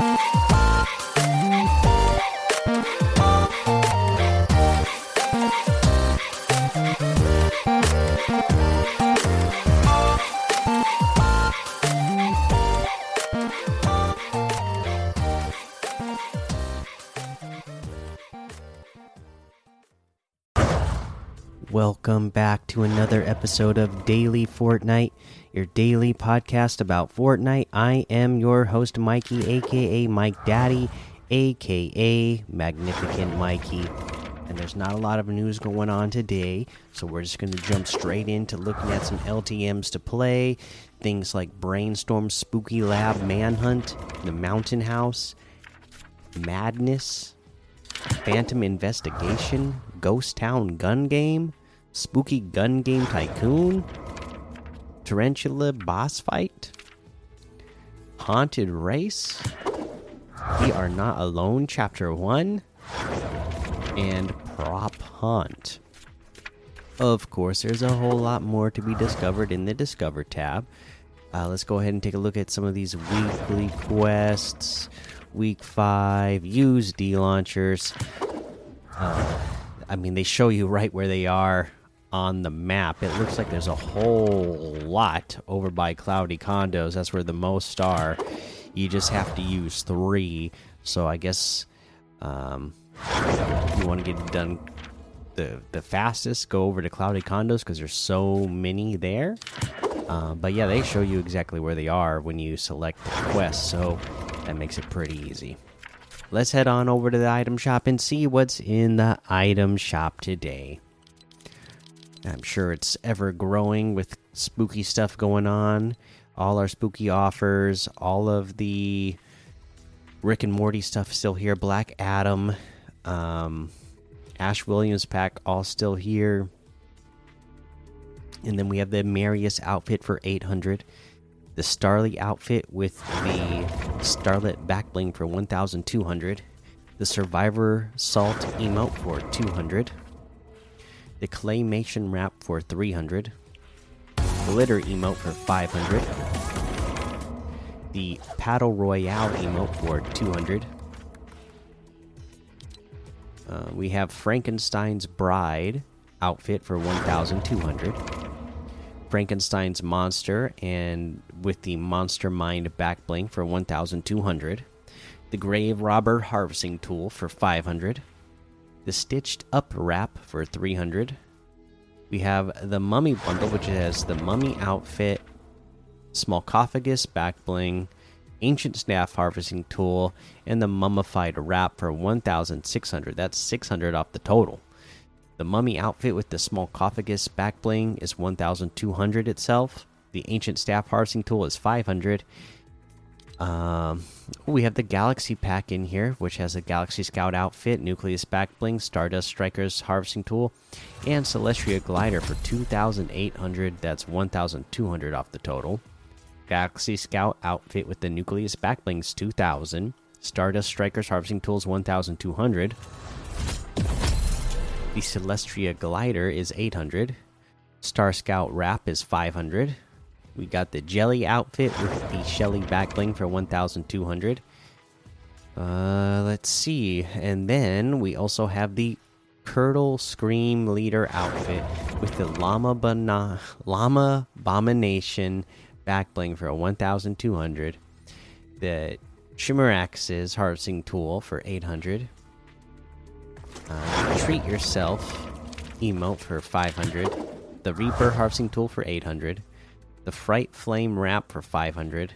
拜。Welcome back to another episode of Daily Fortnite, your daily podcast about Fortnite. I am your host, Mikey, aka Mike Daddy, aka Magnificent Mikey. And there's not a lot of news going on today, so we're just going to jump straight into looking at some LTMs to play. Things like Brainstorm, Spooky Lab, Manhunt, The Mountain House, Madness, Phantom Investigation, Ghost Town Gun Game, Spooky Gun Game Tycoon, Tarantula Boss Fight, Haunted Race, We Are Not Alone Chapter 1, and Prop Hunt. Of course, there's a whole lot more to be discovered in the Discover tab. Uh, let's go ahead and take a look at some of these weekly quests. Week 5, use D launchers. Uh, I mean, they show you right where they are on the map. It looks like there's a whole lot over by Cloudy Condos. That's where the most are. You just have to use three. So I guess um, you want to get it done the the fastest, go over to Cloudy Condos because there's so many there. Uh, but yeah, they show you exactly where they are when you select the quest, so that makes it pretty easy. Let's head on over to the item shop and see what's in the item shop today. I'm sure it's ever growing with spooky stuff going on. All our spooky offers, all of the Rick and Morty stuff still here. Black Adam, um, Ash Williams pack, all still here. And then we have the Marius outfit for 800. The Starly outfit with the Starlit backbling for 1200. The Survivor Salt emote for 200 the claymation wrap for 300 glitter emote for 500 the paddle royale emote for 200 uh, we have frankenstein's bride outfit for 1200 frankenstein's monster and with the monster mind back bling for 1200 the grave robber harvesting tool for 500 the stitched up wrap for 300 we have the mummy bundle which has the mummy outfit small smallcophagus back bling ancient staff harvesting tool and the mummified wrap for 1600 that's 600 off the total. The mummy outfit with the small smallcophagus back bling is 1200 itself. The ancient staff harvesting tool is 500 um, we have the Galaxy Pack in here, which has a Galaxy Scout outfit, Nucleus Back Bling, Stardust Strikers Harvesting Tool, and Celestria Glider for 2,800. That's 1,200 off the total. Galaxy Scout outfit with the Nucleus Back Blings 2,000. Stardust Strikers Harvesting Tools 1,200. The Celestria Glider is 800. Star Scout Wrap is 500. We got the jelly outfit with the Shelly backbling for 1,200. Uh, let's see. And then we also have the Curdle Scream Leader outfit with the Llama, Bana Llama Abomination backbling for 1,200. The Shimmerax's harvesting tool for 800. Uh, treat yourself emote for 500. The Reaper harvesting tool for 800 the Fright Flame Wrap for 500.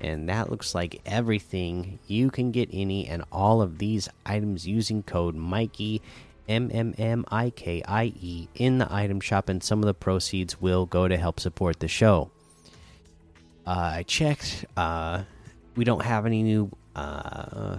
And that looks like everything. You can get any and all of these items using code Mikey, M M M I K I E, in the item shop, and some of the proceeds will go to help support the show. Uh, I checked. Uh, we don't have any new uh,